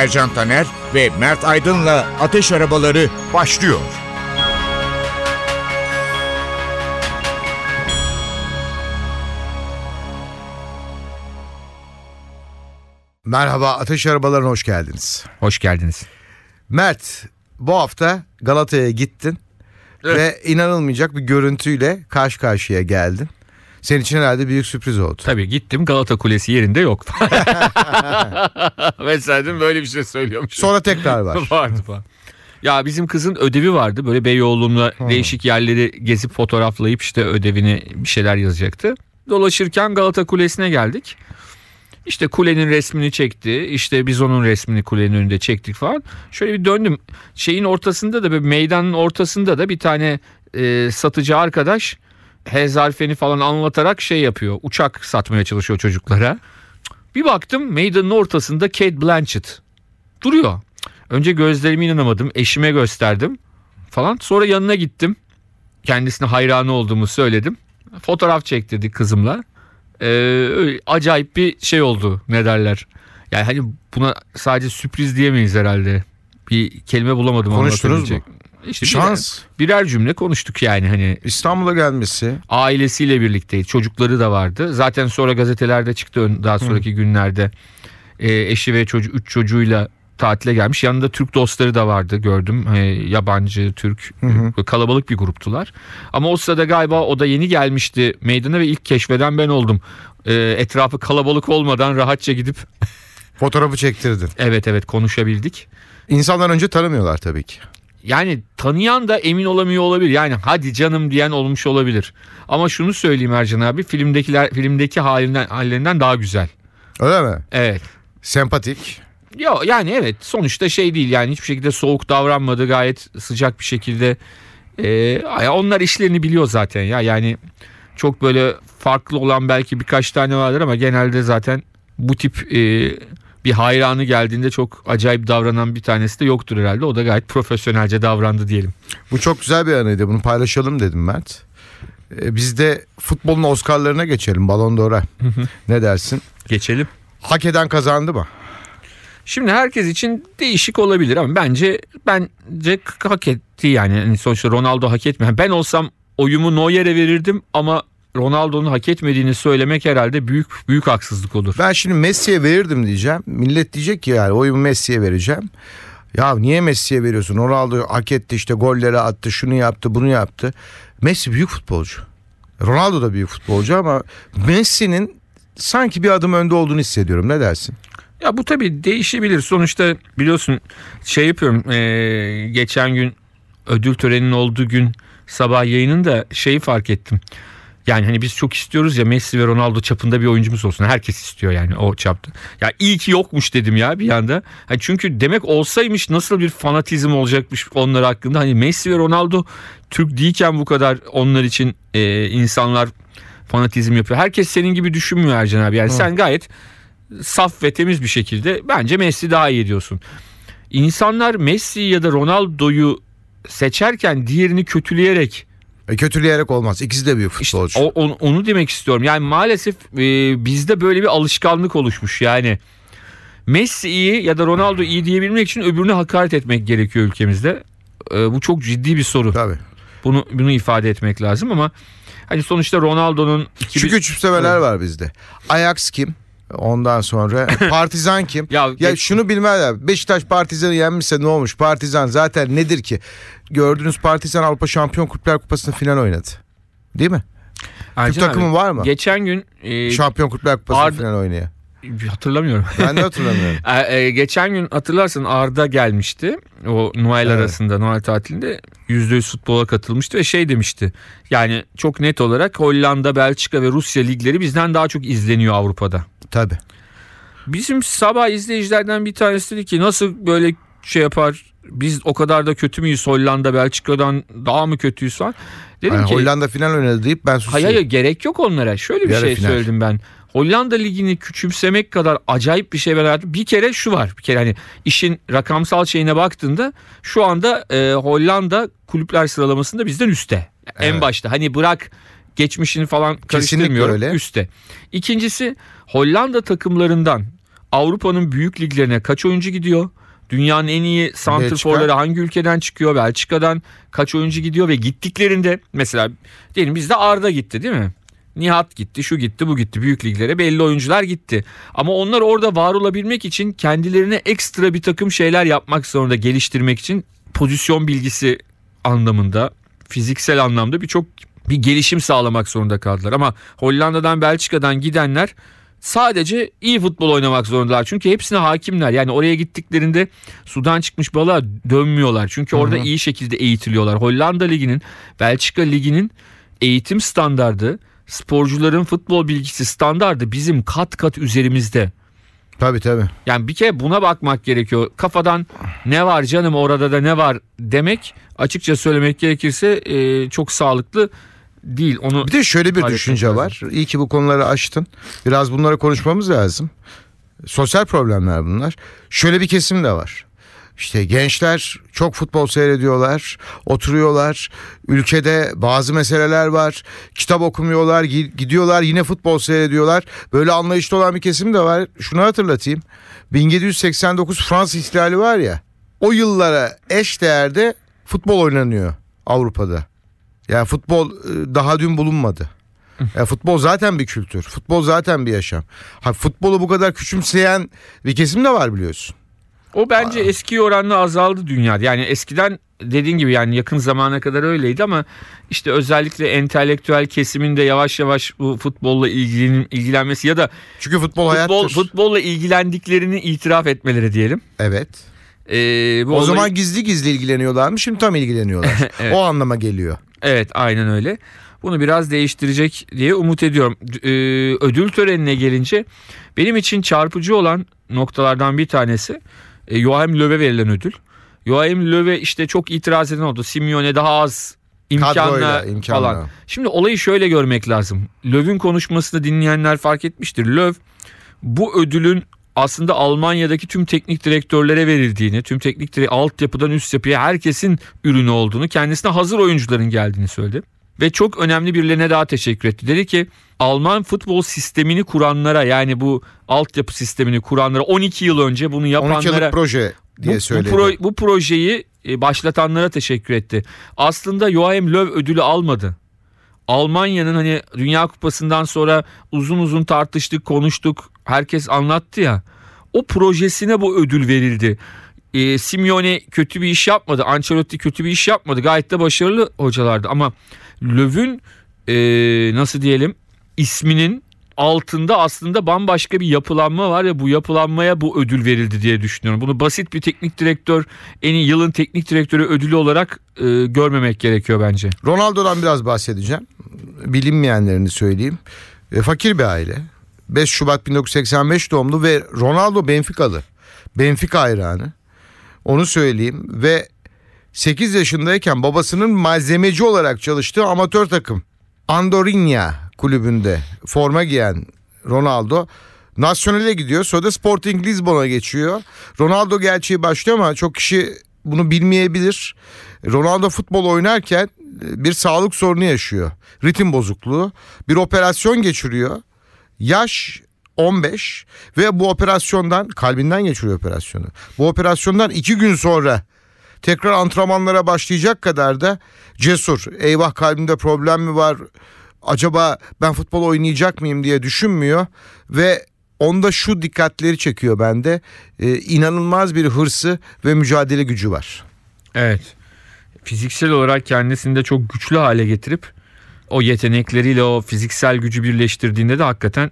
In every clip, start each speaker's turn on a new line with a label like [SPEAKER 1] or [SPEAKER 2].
[SPEAKER 1] Ercan Taner ve Mert Aydın'la Ateş Arabaları başlıyor.
[SPEAKER 2] Merhaba Ateş Arabalarına hoş geldiniz.
[SPEAKER 3] Hoş geldiniz.
[SPEAKER 2] Mert bu hafta Galata'ya gittin ve inanılmayacak bir görüntüyle karşı karşıya geldin. Senin için herhalde büyük sürpriz oldu.
[SPEAKER 3] Tabii gittim Galata Kulesi yerinde yok. Mesela böyle bir şey söylüyormuş.
[SPEAKER 2] Sonra tekrar var.
[SPEAKER 3] vardı falan. Ya bizim kızın ödevi vardı. Böyle Beyoğlu'nda değişik yerleri gezip fotoğraflayıp işte ödevini bir şeyler yazacaktı. Dolaşırken Galata Kulesi'ne geldik. İşte kulenin resmini çekti. İşte biz onun resmini kulenin önünde çektik falan. Şöyle bir döndüm. Şeyin ortasında da böyle meydanın ortasında da bir tane e, satıcı arkadaş hezarfeni falan anlatarak şey yapıyor. Uçak satmaya çalışıyor çocuklara. Bir baktım meydanın ortasında Kate Blanchett duruyor. Önce gözlerime inanamadım. Eşime gösterdim falan. Sonra yanına gittim. Kendisine hayranı olduğumu söyledim. Fotoğraf çektirdik kızımla. Ee, acayip bir şey oldu ne derler. Yani hani buna sadece sürpriz diyemeyiz herhalde. Bir kelime bulamadım
[SPEAKER 2] Konuştunuz
[SPEAKER 3] anlatabilecek. İşte
[SPEAKER 2] Şans.
[SPEAKER 3] Birer, birer cümle konuştuk yani hani
[SPEAKER 2] İstanbul'a gelmesi.
[SPEAKER 3] ailesiyle birlikteydi. Çocukları da vardı. Zaten sonra gazetelerde çıktı daha sonraki günlerde. Ee, eşi ve çocuğu üç çocuğuyla tatile gelmiş. Yanında Türk dostları da vardı gördüm. Ee, yabancı, Türk Böyle kalabalık bir gruptular. Ama o sırada galiba o da yeni gelmişti meydana ve ilk keşfeden ben oldum. Ee, etrafı kalabalık olmadan rahatça gidip
[SPEAKER 2] Fotoğrafı çektirdin.
[SPEAKER 3] evet evet konuşabildik.
[SPEAKER 2] İnsanlar önce tanımıyorlar tabii ki.
[SPEAKER 3] Yani tanıyan da emin olamıyor olabilir. Yani hadi canım diyen olmuş olabilir. Ama şunu söyleyeyim Ercan abi filmdekiler filmdeki halinden hallerinden daha güzel.
[SPEAKER 2] Öyle mi?
[SPEAKER 3] Evet.
[SPEAKER 2] Sempatik.
[SPEAKER 3] Yo yani evet sonuçta şey değil yani hiçbir şekilde soğuk davranmadı gayet sıcak bir şekilde. Ee, onlar işlerini biliyor zaten ya yani çok böyle farklı olan belki birkaç tane vardır ama genelde zaten bu tip e, bir hayranı geldiğinde çok acayip davranan bir tanesi de yoktur herhalde. O da gayet profesyonelce davrandı diyelim.
[SPEAKER 2] Bu çok güzel bir anıydı. Bunu paylaşalım dedim Mert. Ee, biz de futbolun Oscar'larına geçelim. Ballon d'Or'a. ne dersin?
[SPEAKER 3] Geçelim.
[SPEAKER 2] Hak eden kazandı mı?
[SPEAKER 3] Şimdi herkes için değişik olabilir ama bence bence hak etti yani. Yani sonuçta Ronaldo hak etmiyor. Ben olsam oyumu Neuer'e verirdim ama Ronaldo'nun hak etmediğini söylemek herhalde büyük büyük haksızlık olur.
[SPEAKER 2] Ben şimdi Messi'ye verirdim diyeceğim. Millet diyecek ki yani oyumu Messi'ye vereceğim. Ya niye Messi'ye veriyorsun? Ronaldo hak etti işte golleri attı, şunu yaptı, bunu yaptı. Messi büyük futbolcu. Ronaldo da büyük futbolcu ama Messi'nin sanki bir adım önde olduğunu hissediyorum. Ne dersin?
[SPEAKER 3] Ya bu tabii değişebilir. Sonuçta biliyorsun şey yapıyorum. eee, geçen gün ödül töreninin olduğu gün sabah yayınında şeyi fark ettim. Yani hani biz çok istiyoruz ya Messi ve Ronaldo çapında bir oyuncumuz olsun. Herkes istiyor yani o çapta. Ya iyi ki yokmuş dedim ya bir anda. Hani çünkü demek olsaymış nasıl bir fanatizm olacakmış onlar hakkında. Hani Messi ve Ronaldo Türk değilken bu kadar onlar için eee, insanlar fanatizm yapıyor. Herkes senin gibi düşünmüyor Ercan abi. Yani sen gayet saf ve temiz bir şekilde bence Messi daha iyi diyorsun. İnsanlar Messi ya da Ronaldo'yu seçerken diğerini kötüleyerek
[SPEAKER 2] E, kötüleyerek olmaz. İkisi de büyük
[SPEAKER 3] işte
[SPEAKER 2] futbolcu.
[SPEAKER 3] o- onu, onu demek istiyorum. Yani maalesef e, bizde böyle bir alışkanlık oluşmuş. Yani Messi iyi ya da Ronaldo iyi diyebilmek için öbürüne hakaret etmek gerekiyor ülkemizde. E, bu çok ciddi bir soru.
[SPEAKER 2] Tabii.
[SPEAKER 3] Bunu bunu ifade etmek lazım ama hani sonuçta Ronaldo'nun 2000
[SPEAKER 2] Şu küçümsemeler var bizde. Ajax kim? Ondan sonra Partizan kim?
[SPEAKER 3] Ya
[SPEAKER 2] Ya şunu bilmezler. Beşiktaş Partizan'ı yenmişse ne olmuş? Partizan zaten nedir ki? Gördüğünüz Partizan Avrupa Şampiyon Kulüpler Kupası'nı final oynadı. Değil mi?
[SPEAKER 3] Ercan
[SPEAKER 2] Türk takımı
[SPEAKER 3] abi,
[SPEAKER 2] var mı?
[SPEAKER 3] Geçen gün e,
[SPEAKER 2] Şampiyon Kulüpler Kupası'nı
[SPEAKER 3] Arda-
[SPEAKER 2] final oynayan.
[SPEAKER 3] Hatırlamıyorum.
[SPEAKER 2] Ben de hatırlamıyorum.
[SPEAKER 3] E, e, geçen gün hatırlarsın Arda gelmişti. O Noel
[SPEAKER 2] Evet.
[SPEAKER 3] arasında Noel tatilinde %100 futbola katılmıştı ve şey demişti. Yani çok net olarak Hollanda, Belçika ve Rusya ligleri bizden daha çok izleniyor Avrupa'da.
[SPEAKER 2] Tabii.
[SPEAKER 3] Bizim sabah izleyicilerden bir tanesi dedi ki nasıl böyle şey yapar biz o kadar da kötü müyüz Hollanda Belçika'dan daha mı kötüyüz falan. Dedim
[SPEAKER 2] Yani
[SPEAKER 3] ki
[SPEAKER 2] Hollanda final oynadı deyip ben
[SPEAKER 3] hayır,
[SPEAKER 2] susayım.
[SPEAKER 3] hayır gerek yok onlara. Şöyle bir
[SPEAKER 2] Yarı
[SPEAKER 3] şey
[SPEAKER 2] final.
[SPEAKER 3] söyledim ben. Hollanda ligini küçümsemek kadar acayip bir şey ben hayatım. Bir kere şu var. Bir kere hani işin rakamsal şeyine baktığında şu anda e, Hollanda kulüpler sıralamasında bizden üstte. Yani En
[SPEAKER 2] Evet.
[SPEAKER 3] başta hani bırak geçmişini falan karıştırmıyorum
[SPEAKER 2] öyle.
[SPEAKER 3] üstte. İkincisi Hollanda takımlarından Avrupa'nın büyük liglerine kaç oyuncu gidiyor? Dünyanın en iyi santrforları hangi ülkeden çıkıyor? Belçika'dan kaç oyuncu gidiyor ve gittiklerinde mesela diyelim bizde Arda gitti değil mi? Nihat gitti, şu gitti, bu gitti. Büyük liglere belli oyuncular gitti. Ama onlar orada var olabilmek için kendilerine ekstra bir takım şeyler yapmak zorunda geliştirmek için pozisyon bilgisi anlamında, fiziksel anlamda birçok bir gelişim sağlamak zorunda kaldılar. Ama Hollanda'dan, Belçika'dan gidenler sadece iyi futbol oynamak zorundalar. Çünkü hepsine hakimler. Yani oraya gittiklerinde sudan çıkmış balığa dönmüyorlar. Çünkü orada iyi şekilde eğitiliyorlar. Hollanda Ligi'nin, Belçika Ligi'nin eğitim standardı, sporcuların futbol bilgisi standardı bizim kat kat üzerimizde.
[SPEAKER 2] Tabii tabii.
[SPEAKER 3] Yani bir kere buna bakmak gerekiyor. Kafadan ne var canım orada da ne var demek açıkça söylemek gerekirse e, çok sağlıklı değil. Onu
[SPEAKER 2] Bir de şöyle bir düşünce
[SPEAKER 3] lazım.
[SPEAKER 2] var. İyi ki bu konuları açtın. Biraz bunları konuşmamız lazım. Sosyal problemler bunlar. Şöyle bir kesim de var. İşte gençler çok futbol seyrediyorlar, oturuyorlar. Ülkede bazı meseleler var. Kitap okumuyorlar, gi- gidiyorlar yine futbol seyrediyorlar. Böyle anlayışlı olan bir kesim de var. Şunu hatırlatayım. 1789 Fransız ihtilali var ya. O yıllara eş değerde futbol oynanıyor Avrupa'da. Yani futbol e, daha dün bulunmadı. Ya futbol zaten bir kültür. Futbol zaten bir yaşam. Ha, futbolu bu kadar küçümseyen bir kesim de var biliyorsun.
[SPEAKER 3] O bence eski oranla azaldı dünyada. Yani eskiden dediğin gibi yani yakın zamana kadar öyleydi ama işte özellikle entelektüel kesimin de yavaş yavaş bu futbolla ilgilen, ilgilenmesi ya da
[SPEAKER 2] Çünkü futbol,
[SPEAKER 3] futbol
[SPEAKER 2] hayattır.
[SPEAKER 3] futbolla ilgilendiklerini itiraf etmeleri diyelim.
[SPEAKER 2] evet.
[SPEAKER 3] Ee, bu
[SPEAKER 2] O
[SPEAKER 3] olayı-
[SPEAKER 2] zaman gizli gizli ilgileniyorlar mı? Şimdi tam ilgileniyorlar.
[SPEAKER 3] Evet.
[SPEAKER 2] O anlama geliyor.
[SPEAKER 3] Evet aynen öyle. Bunu biraz değiştirecek diye umut ediyorum. Ee, ödül törenine gelince benim için çarpıcı olan noktalardan bir tanesi e, Joachim Löw'e verilen ödül. Joachim Löw'e işte çok itiraz eden oldu. Simeone daha az imkanla
[SPEAKER 2] imkanla.
[SPEAKER 3] falan. Şimdi olayı şöyle görmek lazım. Löw'ün konuşmasını dinleyenler fark etmiştir. Löw bu ödülün aslında Almanya'daki tüm teknik direktörlere verildiğini, tüm teknik dire altyapıdan üst yapıya herkesin ürünü olduğunu, kendisine hazır oyuncuların geldiğini söyledi. Ve çok önemli birilerine daha teşekkür etti. Dedi ki Alman futbol sistemini kuranlara yani bu altyapı sistemini kuranlara 12 yıl önce bunu
[SPEAKER 2] 12
[SPEAKER 3] yapanlara
[SPEAKER 2] proje diye
[SPEAKER 3] bu, bu,
[SPEAKER 2] söyledi.
[SPEAKER 3] pro- bu projeyi e, başlatanlara teşekkür etti. Aslında Joachim Löw ödülü almadı. Almanya'nın hani Dünya Kupası'ndan sonra uzun uzun tartıştık, konuştuk. Herkes anlattı ya. O projesine bu ödül verildi. E, Simeone kötü bir iş yapmadı. Ancelotti kötü bir iş yapmadı. Gayet de başarılı hocalardı. Ama Löw'ün e, nasıl diyelim isminin altında aslında bambaşka bir yapılanma var ya bu yapılanmaya bu ödül verildi diye düşünüyorum. Bunu basit bir teknik direktör en iyi yılın teknik direktörü ödülü olarak e, görmemek gerekiyor bence.
[SPEAKER 2] Ronaldo'dan biraz bahsedeceğim. Bilinmeyenlerini söyleyeyim. E, fakir bir aile. 5 Şubat 1985 doğumlu ve Ronaldo Benfica'lı. Benfica hayranı. Onu söyleyeyim ve 8 yaşındayken babasının malzemeci olarak çalıştığı amatör takım Andorinha kulübünde forma giyen Ronaldo Nasyonel'e gidiyor. Sonra da Sporting Lisbon'a geçiyor. Ronaldo gerçeği başlıyor ama çok kişi bunu bilmeyebilir. Ronaldo futbol oynarken e, bir sağlık sorunu yaşıyor. Ritim bozukluğu. Bir operasyon geçiriyor. Yaş 15 ve bu operasyondan kalbinden geçiriyor operasyonu. Bu operasyondan iki gün sonra tekrar antrenmanlara başlayacak kadar da cesur. Eyvah kalbimde problem mi var? Acaba ben futbol oynayacak mıyım diye düşünmüyor ve onda şu dikkatleri çekiyor bende. Ee, inanılmaz bir hırsı ve mücadele gücü var.
[SPEAKER 3] Evet. Fiziksel olarak kendisini de çok güçlü hale getirip o yetenekleriyle o fiziksel gücü birleştirdiğinde de hakikaten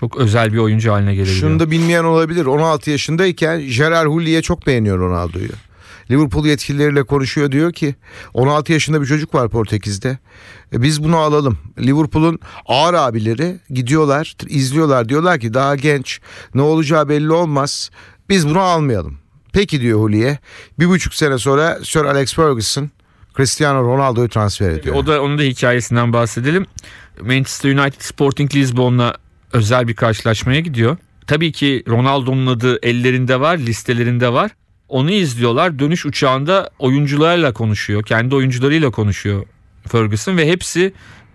[SPEAKER 3] çok özel bir oyuncu haline gelebiliyor.
[SPEAKER 2] Şunu da bilmeyen olabilir. 16 yaşındayken Gerard Houllier çok beğeniyor Ronaldo'yu. Liverpool yetkilileriyle konuşuyor diyor ki 16 yaşında bir çocuk var Portekiz'de. E, biz bunu alalım. Liverpool'un ağır abileri gidiyorlar, izliyorlar diyorlar ki daha genç ne olacağı belli olmaz. Biz bunu almayalım. Peki diyor Hulliye. Bir buçuk sene sonra Sir Alex Ferguson Cristiano Ronaldo'yu transfer ediyor.
[SPEAKER 3] O da onun da hikayesinden bahsedelim. Manchester United Sporting Lisbon'la özel bir karşılaşmaya gidiyor. Tabii ki Ronaldo'nun adı ellerinde var, listelerinde var. Onu izliyorlar. Dönüş uçağında oyuncularla konuşuyor. Kendi oyuncularıyla konuşuyor Ferguson ve hepsi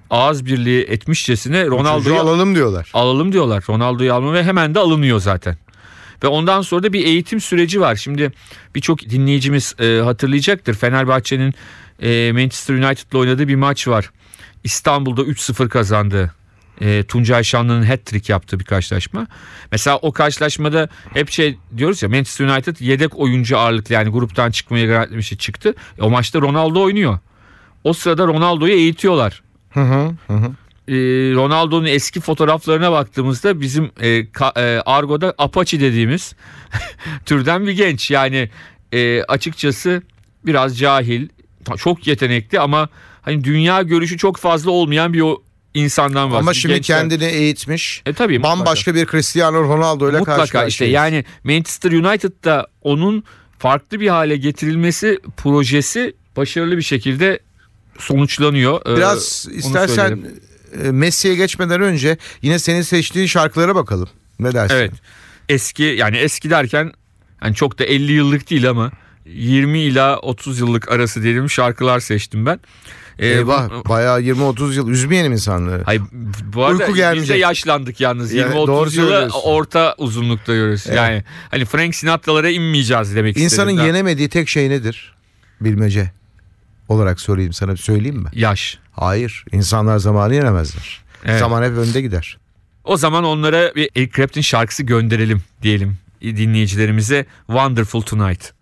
[SPEAKER 3] ağız birliği etmişçesine Ronaldo'yu
[SPEAKER 2] alalım diyorlar.
[SPEAKER 3] Alalım diyorlar. Ronaldo'yu alma ve hemen de alınıyor zaten. Ve ondan sonra da bir eğitim süreci var. Şimdi birçok dinleyicimiz e, hatırlayacaktır. Fenerbahçe'nin e, Manchester United'la oynadığı bir maç var. İstanbul'da 3-0 kazandı. E, Tuncay Şanlı'nın hat-trick yaptığı bir karşılaşma. Mesela o karşılaşmada hep şey diyoruz ya Manchester United yedek oyuncu ağırlıklı yani gruptan çıkmaya garantilemişi çıktı. E, o maçta Ronaldo oynuyor. O sırada Ronaldo'yu eğitiyorlar.
[SPEAKER 2] Hı hı hı.
[SPEAKER 3] E, Ronaldo'nun eski fotoğraflarına baktığımızda bizim e, ka, e, Argo'da Apache dediğimiz türden bir genç. Yani e, açıkçası biraz cahil, çok yetenekli ama hani dünya görüşü çok fazla olmayan bir insandan bahsediyor.
[SPEAKER 2] Ama şimdi
[SPEAKER 3] Gençler-
[SPEAKER 2] kendini eğitmiş.
[SPEAKER 3] e tabii mutlaka.
[SPEAKER 2] Bambaşka bir Cristiano Ronaldo ile karşı
[SPEAKER 3] mutlaka işte
[SPEAKER 2] karşıyayız.
[SPEAKER 3] yani Manchester United'da onun farklı bir hale getirilmesi projesi başarılı bir şekilde sonuçlanıyor. Ee,
[SPEAKER 2] Biraz
[SPEAKER 3] onu
[SPEAKER 2] istersen e, Messi'ye geçmeden önce yine senin seçtiğin şarkılara bakalım. Ne dersin?
[SPEAKER 3] Evet. Eski yani eski derken hani çok da 50 yıllık değil ama 20 ila 30 yıllık arası diyelim şarkılar seçtim ben. Ee,
[SPEAKER 2] Eyvah
[SPEAKER 3] bu-
[SPEAKER 2] bayağı 20-30 yıl üzmeyelim insanları.
[SPEAKER 3] Hayır, bu arada
[SPEAKER 2] Uyku
[SPEAKER 3] biz
[SPEAKER 2] gelmeyecek.
[SPEAKER 3] de yaşlandık yalnız.
[SPEAKER 2] Yani
[SPEAKER 3] 20-30
[SPEAKER 2] doğru
[SPEAKER 3] yılı orta uzunlukta görüyoruz.
[SPEAKER 2] Evet.
[SPEAKER 3] Yani hani Frank Sinatra'lara inmeyeceğiz demek istedim.
[SPEAKER 2] İnsanın
[SPEAKER 3] Daha-
[SPEAKER 2] yenemediği tek şey nedir? Bilmece olarak sorayım sana söyleyeyim mi?
[SPEAKER 3] Yaş.
[SPEAKER 2] Hayır. insanlar zamanı yenemezler.
[SPEAKER 3] Evet.
[SPEAKER 2] Zaman hep önde gider.
[SPEAKER 3] O zaman onlara bir Eric Clapton şarkısı gönderelim diyelim dinleyicilerimize. Wonderful Tonight.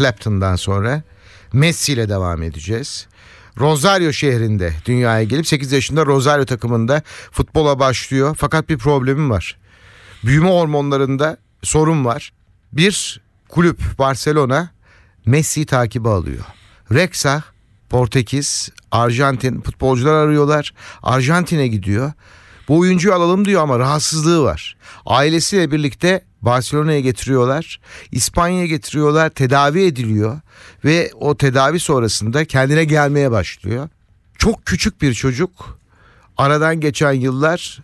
[SPEAKER 2] Clapton'dan sonra Messi ile devam edeceğiz. Rosario şehrinde dünyaya gelip 8 yaşında Rosario takımında futbola başlıyor. Fakat bir problemim var. Büyüme hormonlarında sorun var. Bir kulüp Barcelona Messi'yi takibe alıyor. Rexa, Portekiz, Arjantin futbolcular arıyorlar. Arjantin'e gidiyor. Bu oyuncuyu alalım diyor ama rahatsızlığı var. Ailesiyle birlikte Barcelona'ya getiriyorlar. İspanya'ya getiriyorlar. Tedavi ediliyor. Ve o tedavi sonrasında kendine gelmeye başlıyor. Çok küçük bir çocuk. Aradan geçen yıllar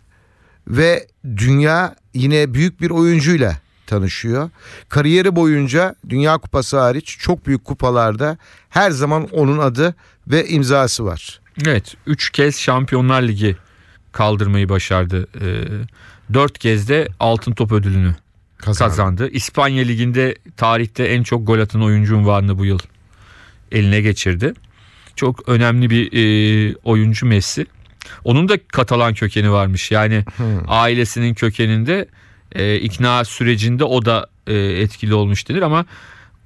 [SPEAKER 2] ve dünya yine büyük bir oyuncuyla tanışıyor. Kariyeri boyunca Dünya Kupası hariç çok büyük kupalarda her zaman onun adı ve imzası var.
[SPEAKER 3] Evet 3 kez Şampiyonlar Ligi kaldırmayı başardı. 4 kez de altın top ödülünü
[SPEAKER 2] Kazandı.
[SPEAKER 3] kazandı. İspanya Ligi'nde tarihte en çok gol atan oyuncu unvanını bu yıl eline geçirdi. Çok önemli bir e, oyuncu Messi. Onun da Katalan kökeni varmış. Yani ailesinin kökeninde e, ikna sürecinde o da e, etkili olmuş denir ama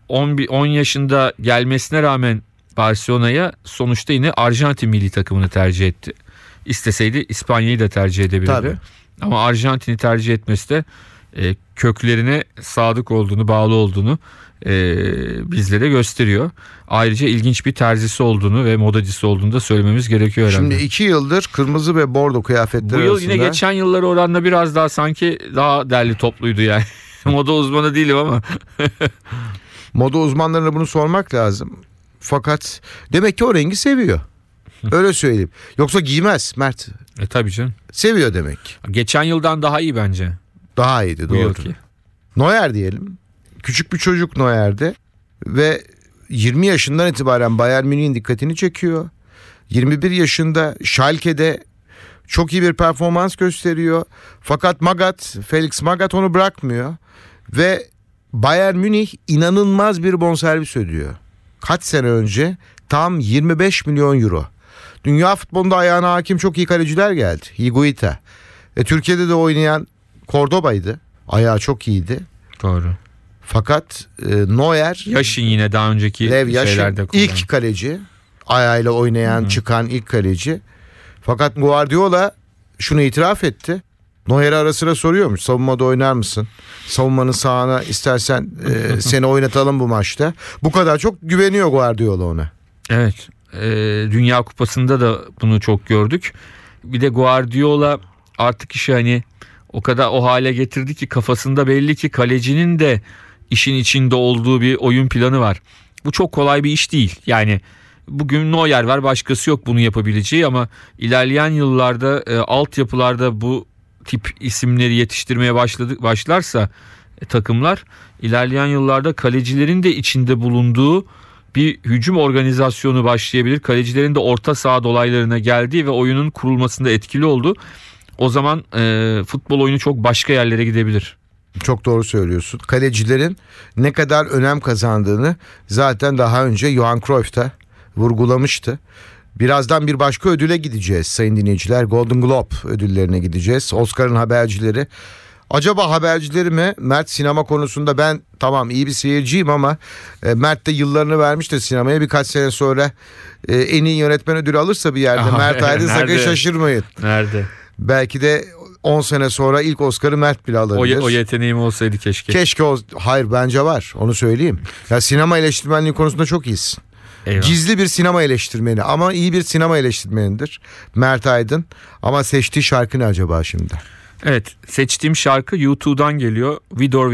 [SPEAKER 3] 10, bi- 10 yaşında gelmesine rağmen Barcelona'ya sonuçta yine Arjantin milli takımını tercih etti. İsteseydi İspanya'yı da tercih edebilirdi.
[SPEAKER 2] Tabii.
[SPEAKER 3] Ama Arjantin'i tercih etmesi de e, köklerine sadık olduğunu, bağlı olduğunu e, bizlere gösteriyor. Ayrıca ilginç bir terzisi olduğunu ve modacısı olduğunu da söylememiz gerekiyor herhalde.
[SPEAKER 2] Şimdi iki yıldır kırmızı ve bordo kıyafetler
[SPEAKER 3] Bu yıl
[SPEAKER 2] arasında
[SPEAKER 3] yine geçen yıllar oranla biraz daha sanki daha derli topluydu yani. Moda uzmanı değilim ama.
[SPEAKER 2] moda uzmanlarına bunu sormak lazım. Fakat demek ki o rengi seviyor. Öyle söyleyeyim. Yoksa giymez Mert.
[SPEAKER 3] E tabii canım.
[SPEAKER 2] Seviyor demek.
[SPEAKER 3] Geçen yıldan daha iyi bence
[SPEAKER 2] Daha iyiydi doğru.
[SPEAKER 3] yılki.
[SPEAKER 2] Neuer diyelim. Küçük bir çocuk Neuer'de ve 20 yaşından itibaren Bayern Münih'in dikkatini çekiyor. 21 yaşında Schalke'de çok iyi bir performans gösteriyor. Fakat Magat, Felix Magat onu bırakmıyor. Ve Bayern Münih inanılmaz bir bonservis ödüyor. Kaç sene önce? Tam 25 milyon euro. Dünya futbolunda ayağına hakim çok iyi kaleciler geldi. Higuita. E, Türkiye'de de oynayan Cordoba'ydı. Ayağı çok iyiydi.
[SPEAKER 3] Doğru.
[SPEAKER 2] Fakat e, Neuer,
[SPEAKER 3] Yaşın yine daha önceki
[SPEAKER 2] Lev
[SPEAKER 3] kullandı.
[SPEAKER 2] ilk kaleci. Ayağıyla oynayan, çıkan ilk kaleci. Fakat Guardiola şunu itiraf etti. Neuer'e ara sıra soruyormuş. Savunmada oynar mısın? Savunmanın sağına istersen e, seni oynatalım bu maçta. Bu kadar çok güveniyor Guardiola ona.
[SPEAKER 3] Evet. e, Dünya Kupası'nda da bunu çok gördük. Bir de Guardiola artık işi hani o kadar o hale getirdi ki kafasında belli ki kalecinin de işin içinde olduğu bir oyun planı var. Bu çok kolay bir iş değil. Yani bugün Neuer var başkası yok bunu yapabileceği ama ilerleyen yıllarda e, altyapılarda bu tip isimleri yetiştirmeye başladı başlarsa e, takımlar ilerleyen yıllarda kalecilerin de içinde bulunduğu bir hücum organizasyonu başlayabilir. Kalecilerin de orta saha dolaylarına geldiği ve oyunun kurulmasında etkili oldu. O zaman e, futbol oyunu çok başka yerlere gidebilir.
[SPEAKER 2] Çok doğru söylüyorsun. Kalecilerin ne kadar önem kazandığını zaten daha önce Johan Cruyff da vurgulamıştı. Birazdan bir başka ödüle gideceğiz sayın dinleyiciler. Golden Globe ödüllerine gideceğiz. Oscar'ın habercileri. Acaba habercileri mi? Mert sinema konusunda ben tamam iyi bir seyirciyim ama e, Mert de yıllarını vermiş de sinemaya birkaç sene sonra e, en iyi yönetmen ödülü alırsa bir yerde
[SPEAKER 3] Aha,
[SPEAKER 2] Mert Aydın sakın şaşırmayın.
[SPEAKER 3] Nerede?
[SPEAKER 2] Belki de 10 sene sonra ilk Oscar'ı Mert bile
[SPEAKER 3] O,
[SPEAKER 2] alabilir.
[SPEAKER 3] o yeteneğim olsaydı keşke.
[SPEAKER 2] Keşke o hayır bence var onu söyleyeyim. Ya sinema eleştirmenliği konusunda çok iyisin.
[SPEAKER 3] Eyvah.
[SPEAKER 2] Gizli bir sinema eleştirmeni ama iyi bir sinema eleştirmenidir. Mert Aydın. Ama seçtiği şarkı ne acaba şimdi?
[SPEAKER 3] Evet seçtiğim şarkı U2'dan geliyor. With or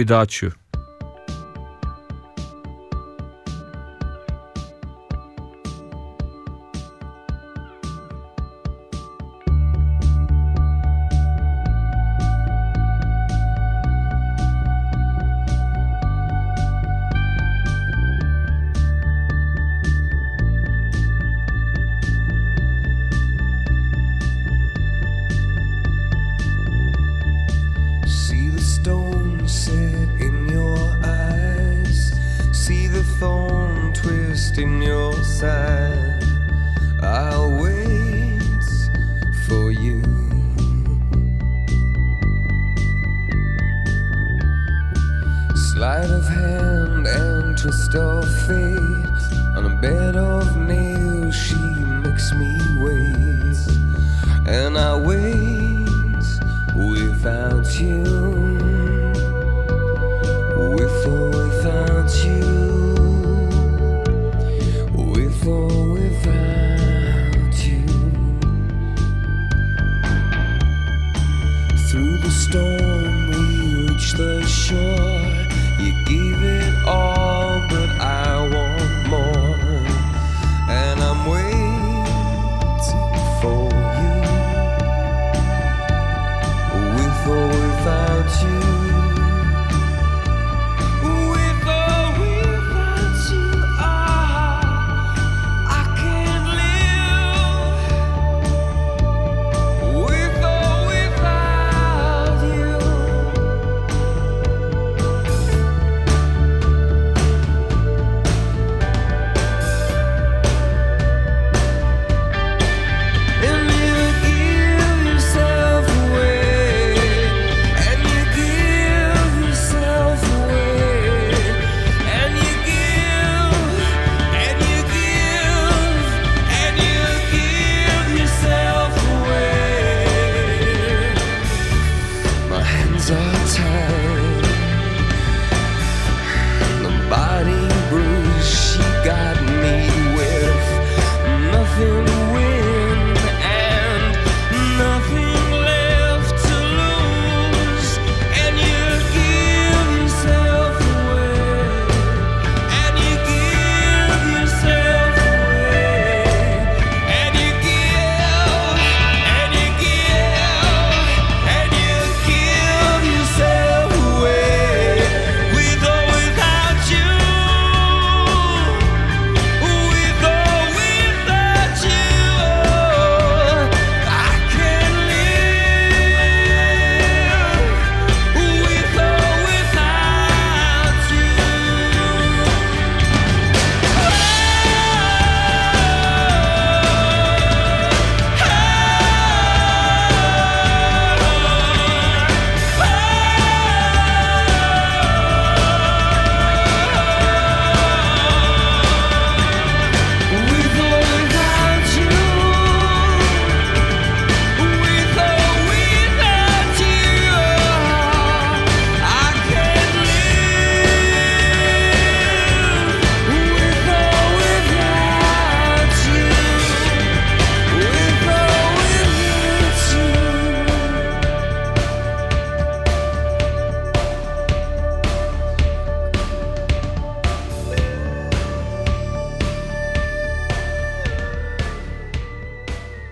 [SPEAKER 4] fool.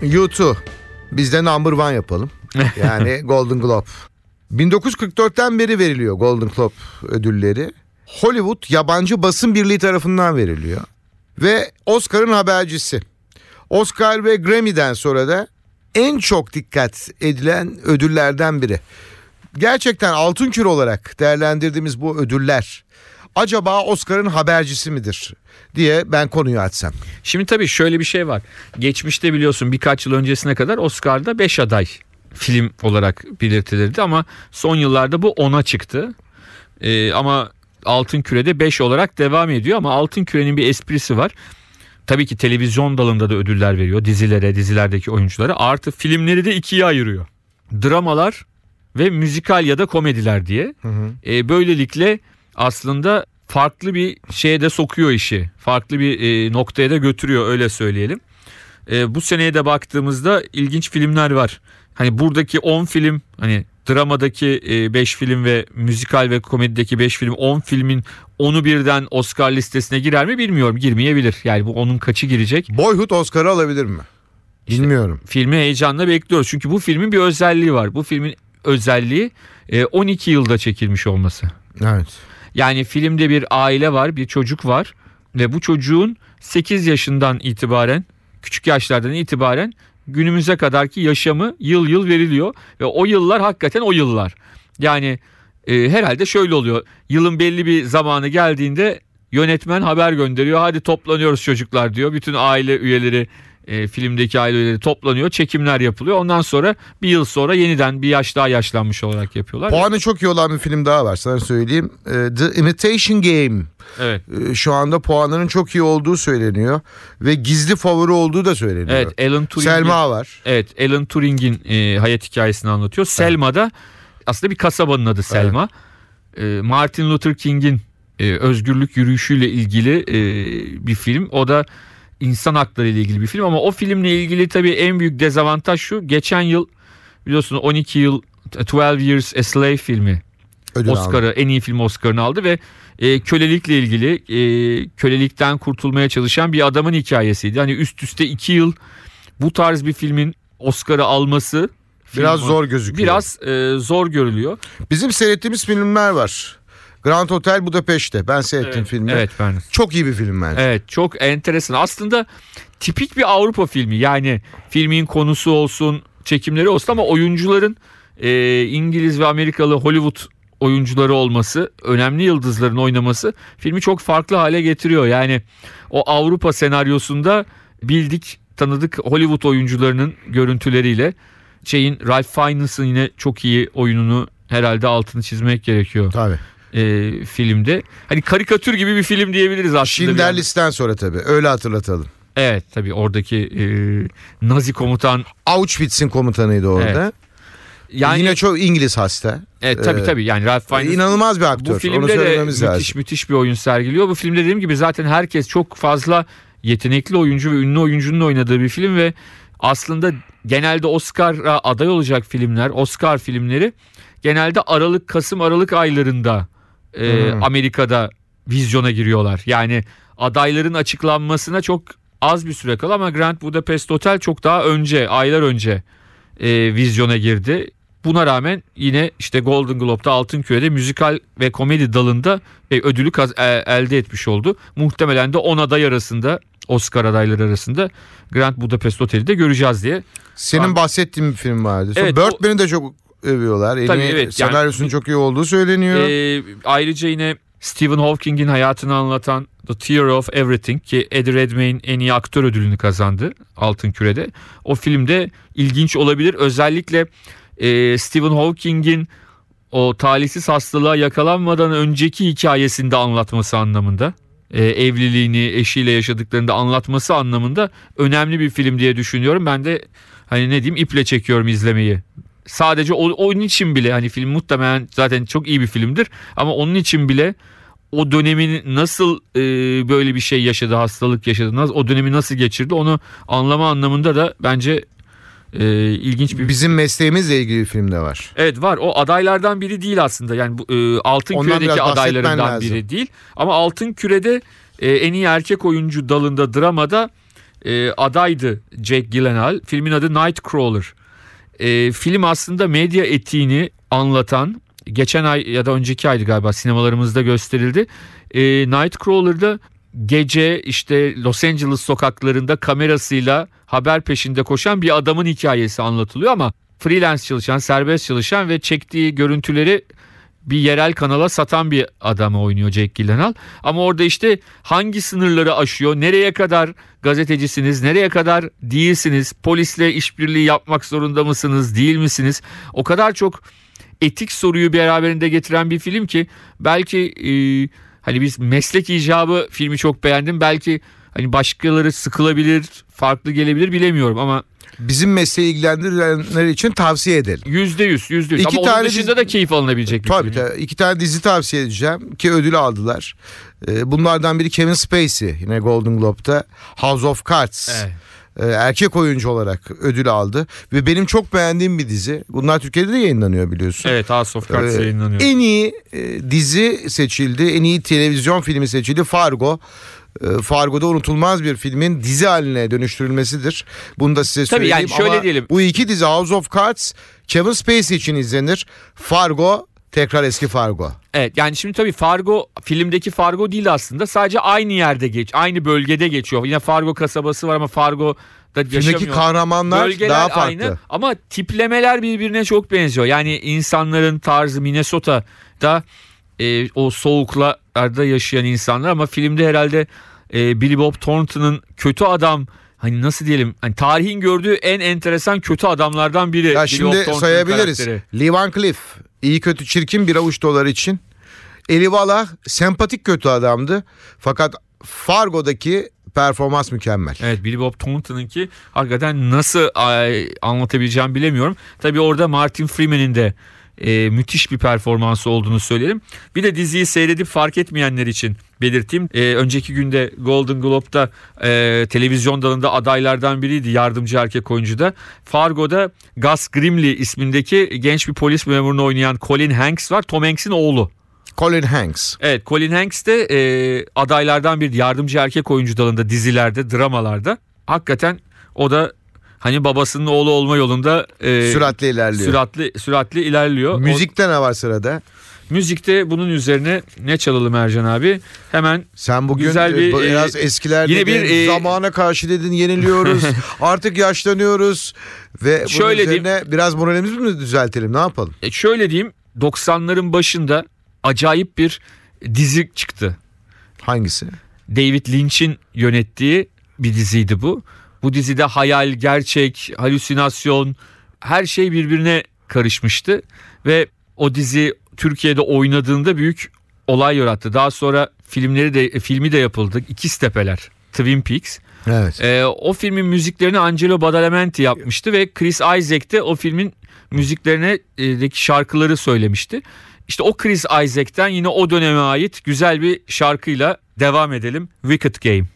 [SPEAKER 2] U2. Biz de number one yapalım. Yani Golden Globe. 1944'ten beri veriliyor Golden Globe ödülleri. Hollywood Yabancı Basın Birliği tarafından veriliyor. Ve Oscar'ın habercisi. Oscar ve Grammy'den sonra da en çok dikkat edilen ödüllerden biri. Gerçekten altın kür olarak değerlendirdiğimiz bu ödüller acaba Oscar'ın habercisi midir diye ben konuyu açsam.
[SPEAKER 3] Şimdi tabii şöyle bir şey var. Geçmişte biliyorsun birkaç yıl öncesine kadar Oscar'da 5 aday film olarak belirtilirdi ama son yıllarda bu 10'a çıktı. Ee, ama Altın Küre'de 5 olarak devam ediyor ama Altın Küre'nin bir esprisi var. Tabii ki televizyon dalında da ödüller veriyor dizilere, dizilerdeki oyunculara. Artı filmleri de ikiye ayırıyor. Dramalar ve müzikal ya da komediler diye. Ee, böylelikle aslında farklı bir şeye de sokuyor işi. Farklı bir e, noktaya da götürüyor öyle söyleyelim. E, bu seneye de baktığımızda ilginç filmler var. Hani buradaki 10 film hani dramadaki 5 film ve müzikal ve komedideki 5 film 10 filmin onu birden Oscar listesine girer mi bilmiyorum. Girmeyebilir. Yani bu onun kaçı girecek?
[SPEAKER 2] Boyhood Oscar'ı alabilir mi? Bilmiyorum.
[SPEAKER 3] Filmi heyecanla bekliyoruz. Çünkü bu filmin bir özelliği var. Bu filmin özelliği e, 12 yılda çekilmiş olması.
[SPEAKER 2] Evet.
[SPEAKER 3] Yani filmde bir aile var, bir çocuk var ve bu çocuğun 8 yaşından itibaren, küçük yaşlardan itibaren günümüze kadarki yaşamı yıl yıl veriliyor ve o yıllar hakikaten o yıllar. Yani e, herhalde şöyle oluyor. Yılın belli bir zamanı geldiğinde yönetmen haber gönderiyor. Hadi toplanıyoruz çocuklar diyor. Bütün aile üyeleri e, filmdeki aile üyeleri toplanıyor. Çekimler yapılıyor. Ondan sonra bir yıl sonra yeniden bir yaş daha yaşlanmış olarak yapıyorlar.
[SPEAKER 2] Puanı çok iyi olan bir film daha var sana söyleyeyim. Ee, The Imitation Game.
[SPEAKER 3] Evet.
[SPEAKER 2] Ee, Şu anda puanının çok iyi olduğu söyleniyor. Ve gizli favori olduğu da söyleniyor.
[SPEAKER 3] Evet, Alan Turing'in
[SPEAKER 2] Selma var.
[SPEAKER 3] Evet, Alan Turing'in e, hayat hikayesini anlatıyor. Selma da aslında bir kasabanın adı Selma. E, Martin Luther King'in e, özgürlük yürüyüşüyle ilgili e, bir film. O da insan hakları ile ilgili bir film ama o filmle ilgili tabii en büyük dezavantaj şu. Geçen yıl biliyorsun 12 yıl 12 Years a Slave filmi
[SPEAKER 2] Ödül
[SPEAKER 3] Oscar'ı en iyi film Oscar'ını aldı ve e, kölelikle ilgili e, kölelikten kurtulmaya çalışan bir adamın hikayesiydi. Hani üst üste iki yıl bu tarz bir filmin Oscar'ı alması
[SPEAKER 2] Biraz
[SPEAKER 3] film-
[SPEAKER 2] zor gözüküyor.
[SPEAKER 3] Biraz e, zor görülüyor.
[SPEAKER 2] Bizim seyrettiğimiz filmler var. Grand Hotel Budapeşte. Ben seyrettim
[SPEAKER 3] Evet,
[SPEAKER 2] filmi.
[SPEAKER 3] Evet ben.
[SPEAKER 2] Çok iyi bir film bence.
[SPEAKER 3] Evet çok enteresan. Aslında tipik bir Avrupa filmi. Yani filmin konusu olsun, çekimleri olsun ama oyuncuların e, İngiliz ve Amerikalı Hollywood oyuncuları olması, önemli yıldızların oynaması filmi çok farklı hale getiriyor. Yani o Avrupa senaryosunda bildik, tanıdık Hollywood oyuncularının görüntüleriyle şeyin Ralph Fiennes'ın yine çok iyi oyununu herhalde altını çizmek gerekiyor
[SPEAKER 2] Tabii.
[SPEAKER 3] E, filmde. Hani karikatür gibi bir film diyebiliriz aslında.
[SPEAKER 2] Schindler. List'ten sonra tabii. Öyle hatırlatalım.
[SPEAKER 3] Evet tabii oradaki e, Nazi komutan
[SPEAKER 2] Auschwitz'in komutanıydı orada.
[SPEAKER 3] yani
[SPEAKER 2] Yine çok İngiliz hasta.
[SPEAKER 3] evet, tabii
[SPEAKER 2] Ee,
[SPEAKER 3] tabii yani Ralph Fiennes
[SPEAKER 2] İnanılmaz bir aktör.
[SPEAKER 3] bu
[SPEAKER 2] Onu
[SPEAKER 3] filmde de
[SPEAKER 2] söylememiz
[SPEAKER 3] müthiş
[SPEAKER 2] lazım.
[SPEAKER 3] müthiş bir oyun sergiliyor. Bu filmde dediğim gibi zaten herkes çok fazla yetenekli oyuncu ve ünlü oyuncunun oynadığı bir film ve aslında genelde Oscar'a aday olacak filmler, Oscar filmleri genelde Aralık, Kasım, Aralık aylarında e,
[SPEAKER 2] Hmm.
[SPEAKER 3] Amerika'da vizyona giriyorlar. Yani adayların açıklanmasına çok az bir süre kala ama Grand Budapest Hotel çok daha önce, aylar önce e, vizyona girdi. Buna rağmen yine işte Golden Globe'da Altın Küre'de müzikal ve komedi dalında e, ödülü kaz- e- elde etmiş oldu. Muhtemelen de 10 aday arasında Oscar adayları arasında Grand Budapest Oteli de göreceğiz diye.
[SPEAKER 2] Senin
[SPEAKER 3] Abi-
[SPEAKER 2] bahsettiğin bir film vardı. Sonra
[SPEAKER 3] Evet,
[SPEAKER 2] Birdman'i de çok övüyorlar. En
[SPEAKER 3] Tabii, evet, yani-
[SPEAKER 2] senaryosunun çok iyi olduğu söyleniyor.
[SPEAKER 3] E, ayrıca yine Stephen Hawking'in hayatını anlatan The Theory of Everything ki Eddie Redmayne en iyi aktör ödülünü kazandı Altın Küre'de. O filmde ilginç olabilir. Özellikle e, Stephen Hawking'in o talihsiz hastalığa yakalanmadan önceki hikayesini de anlatması anlamında. e, evliliğini eşiyle yaşadıklarını da anlatması anlamında önemli bir film diye düşünüyorum. Ben de hani ne diyeyim iple çekiyorum izlemeyi. Sadece o, onun için bile hani film muhtemelen zaten çok iyi bir filmdir ama onun için bile o dönemin nasıl e, böyle bir şey yaşadı, hastalık yaşadı, nasıl, o dönemi nasıl geçirdi onu anlama anlamında da bence e, ilginç bir
[SPEAKER 2] Bizim mesleğimizle ilgili bir film de var.
[SPEAKER 3] Evet var. O adaylardan biri değil aslında. Yani e, Altın
[SPEAKER 2] Ondan
[SPEAKER 3] Küre'deki adaylarından biri değil. Ama Altın Küre'de e, en iyi erkek oyuncu dalında dramada e, adaydı Jack Gyllenhaal. Filmin adı Nightcrawler. E, film aslında medya etiğini anlatan geçen ay ya da önceki aydı galiba sinemalarımızda gösterildi. E, Nightcrawler'da gece işte Los Angeles sokaklarında kamerasıyla haber peşinde koşan bir adamın hikayesi anlatılıyor ama freelance çalışan, serbest çalışan ve çektiği görüntüleri bir yerel kanala satan bir adamı oynuyor Jack Gyllenhaal. Ama orada işte hangi sınırları aşıyor, nereye kadar gazetecisiniz, nereye kadar değilsiniz, polisle işbirliği yapmak zorunda mısınız, değil misiniz? O kadar çok etik soruyu beraberinde getiren bir film ki belki e, hani biz meslek icabı filmi çok beğendim. Belki Hani başkaları sıkılabilir, farklı gelebilir bilemiyorum ama
[SPEAKER 2] Bizim mesleği ilgilendirenler için tavsiye edelim.
[SPEAKER 3] yüzde yüz, yüzde yüz.
[SPEAKER 2] İki
[SPEAKER 3] Ama onun
[SPEAKER 2] tane
[SPEAKER 3] dışında
[SPEAKER 2] dizi-
[SPEAKER 3] da keyif alınabilecek bir
[SPEAKER 2] Tabii tabii. iki tane dizi tavsiye edeceğim ki ödül aldılar. Ee, Bunlardan biri Kevin Spacey yine Golden Globe'da House of Cards.
[SPEAKER 3] Evet.
[SPEAKER 2] Ee, Erkek oyuncu olarak ödül aldı ve benim çok beğendiğim bir dizi. Bunlar Türkiye'de de yayınlanıyor biliyorsun.
[SPEAKER 3] Evet, House of Cards
[SPEAKER 2] Ee,
[SPEAKER 3] yayınlanıyor.
[SPEAKER 2] En iyi e, dizi seçildi, en iyi televizyon filmi seçildi Fargo. Ee, Fargo'da unutulmaz bir filmin dizi haline dönüştürülmesidir. Bunu da size
[SPEAKER 3] Tabii
[SPEAKER 2] söyleyeyim.
[SPEAKER 3] yani şöyle
[SPEAKER 2] Ama
[SPEAKER 3] diyelim.
[SPEAKER 2] Bu iki dizi House of Cards Kevin Spacey için izlenir. Fargo tekrar eski Fargo.
[SPEAKER 3] Evet yani şimdi tabii Fargo filmdeki Fargo değil aslında sadece aynı yerde geç aynı bölgede geçiyor. Yine Fargo kasabası var ama Fargo'da yaşamıyor.
[SPEAKER 2] Filmdeki kahramanlar
[SPEAKER 3] Bölgeler
[SPEAKER 2] daha farklı.
[SPEAKER 3] aynı ama tiplemeler birbirine çok benziyor. Yani insanların tarzı Minnesota'da e, o soğuklarda yaşayan insanlar ama filmde herhalde e, Billy Bob Thornton'ın kötü adam hani nasıl diyelim hani tarihin gördüğü en enteresan kötü adamlardan biri.
[SPEAKER 2] Ya
[SPEAKER 3] Billy Bob
[SPEAKER 2] şimdi
[SPEAKER 3] Thornton'ın
[SPEAKER 2] sayabiliriz.
[SPEAKER 3] karakteri.
[SPEAKER 2] Lee Van Cleef iyi kötü çirkin bir avuç dolar için. Eli Wallach sempatik kötü adamdı. Fakat Fargo'daki performans mükemmel.
[SPEAKER 3] Evet Billy Bob Thornton'ınki hakikaten nasıl ay, anlatabileceğim bilemiyorum. Tabii orada Martin Freeman'in de e, müthiş bir performansı olduğunu söyleyelim. Bir de diziyi seyredip fark etmeyenler için belirteyim. E, önceki günde Golden Globe'da e, televizyon dalında adaylardan biriydi yardımcı erkek oyuncu da. Fargo'da Gus Grimley ismindeki genç bir polis memurunu oynayan Colin Hanks var. Tom Hanks'in oğlu.
[SPEAKER 2] Colin Hanks.
[SPEAKER 3] Evet Colin Hanks de e, adaylardan bir yardımcı erkek oyuncu dalında dizilerde dramalarda hakikaten o da hani babasının oğlu olma yolunda e,
[SPEAKER 2] Süratle ilerliyor.
[SPEAKER 3] süratli süratli ilerliyor.
[SPEAKER 2] Müzikte ne var sırada?
[SPEAKER 3] Müzikte bunun üzerine ne çalalım Ercan abi? Hemen
[SPEAKER 2] Sen bugün
[SPEAKER 3] Güzel bir,
[SPEAKER 2] e, biraz
[SPEAKER 3] e,
[SPEAKER 2] eskiler
[SPEAKER 3] yine bir, e,
[SPEAKER 2] zamana karşı dedin yeniliyoruz. artık yaşlanıyoruz ve bunun
[SPEAKER 3] Şöyle
[SPEAKER 2] üzerine biraz moralimizi mi düzeltelim ne yapalım?
[SPEAKER 3] e, şöyle diyeyim 90'ların başında acayip bir dizi çıktı.
[SPEAKER 2] Hangisi?
[SPEAKER 3] David Lynch'in yönettiği bir diziydi bu. Bu dizide hayal, gerçek, halüsinasyon her şey birbirine karışmıştı ve o dizi Türkiye'de oynadığında büyük olay yarattı. Daha sonra filmleri de filmi de yapıldı. İkiz Tepeler, Twin Peaks.
[SPEAKER 2] Evet.
[SPEAKER 3] Ee, o filmin müziklerini Angelo Badalamenti yapmıştı ve Chris Isaac de o filmin müziklerine e, deki şarkıları söylemişti. İşte o Chris Isaac'ten yine o döneme ait güzel bir şarkıyla devam edelim. Wicked Game.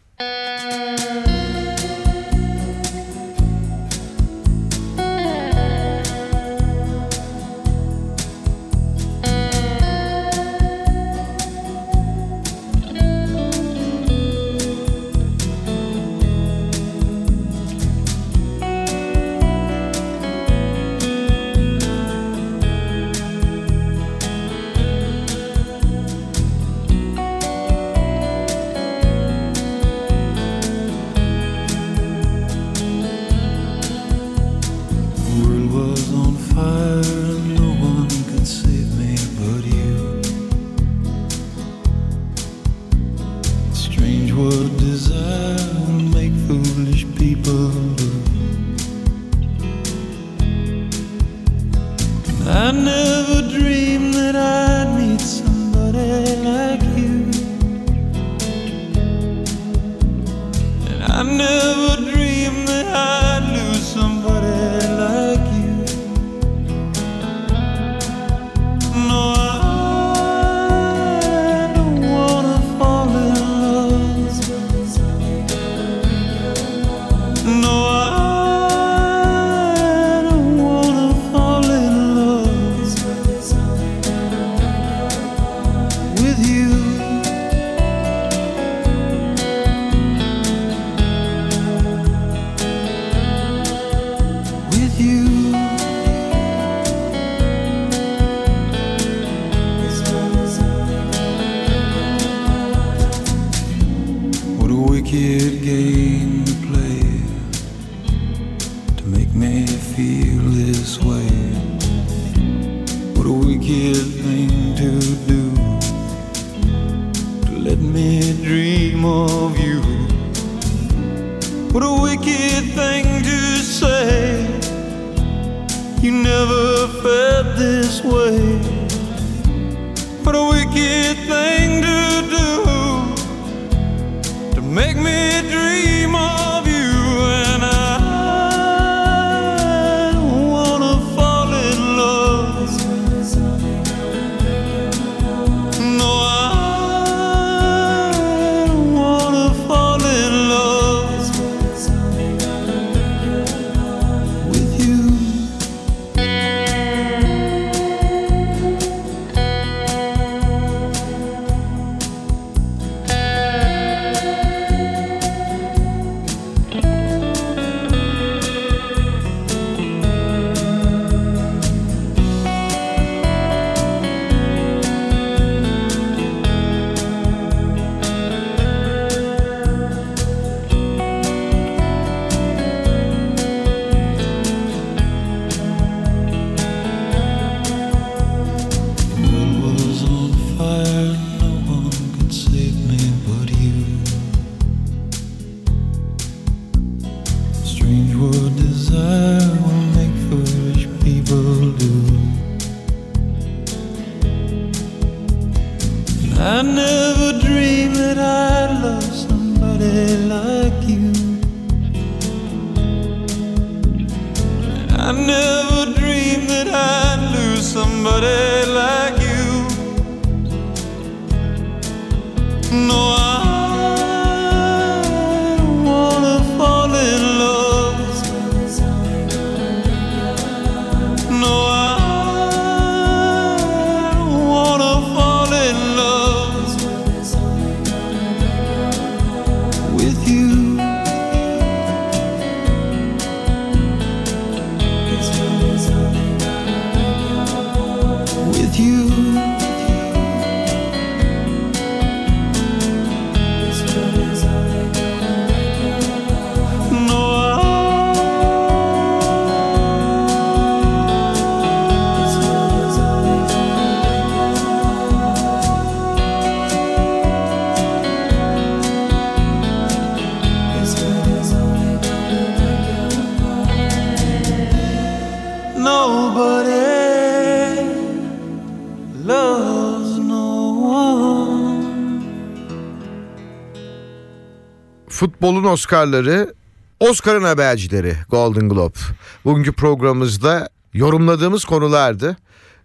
[SPEAKER 2] futbolun Oscar'ları, Oscar'ın habercileri Golden Globe. Bugünkü programımızda yorumladığımız konulardı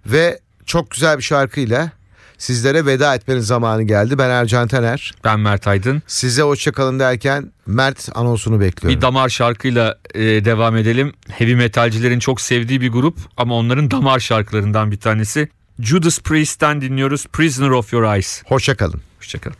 [SPEAKER 2] ve çok güzel bir şarkıyla sizlere veda etmenin zamanı geldi. Ben Ercan Taner.
[SPEAKER 5] Ben Mert Aydın.
[SPEAKER 2] Size hoşçakalın derken Mert anonsunu bekliyorum.
[SPEAKER 5] Bir damar şarkıyla e, devam edelim. Heavy metalcilerin çok sevdiği bir grup ama onların damar şarkılarından bir tanesi. Judas Priest'ten dinliyoruz Prisoner of Your Eyes.
[SPEAKER 2] Hoşçakalın.
[SPEAKER 5] Hoşçakalın.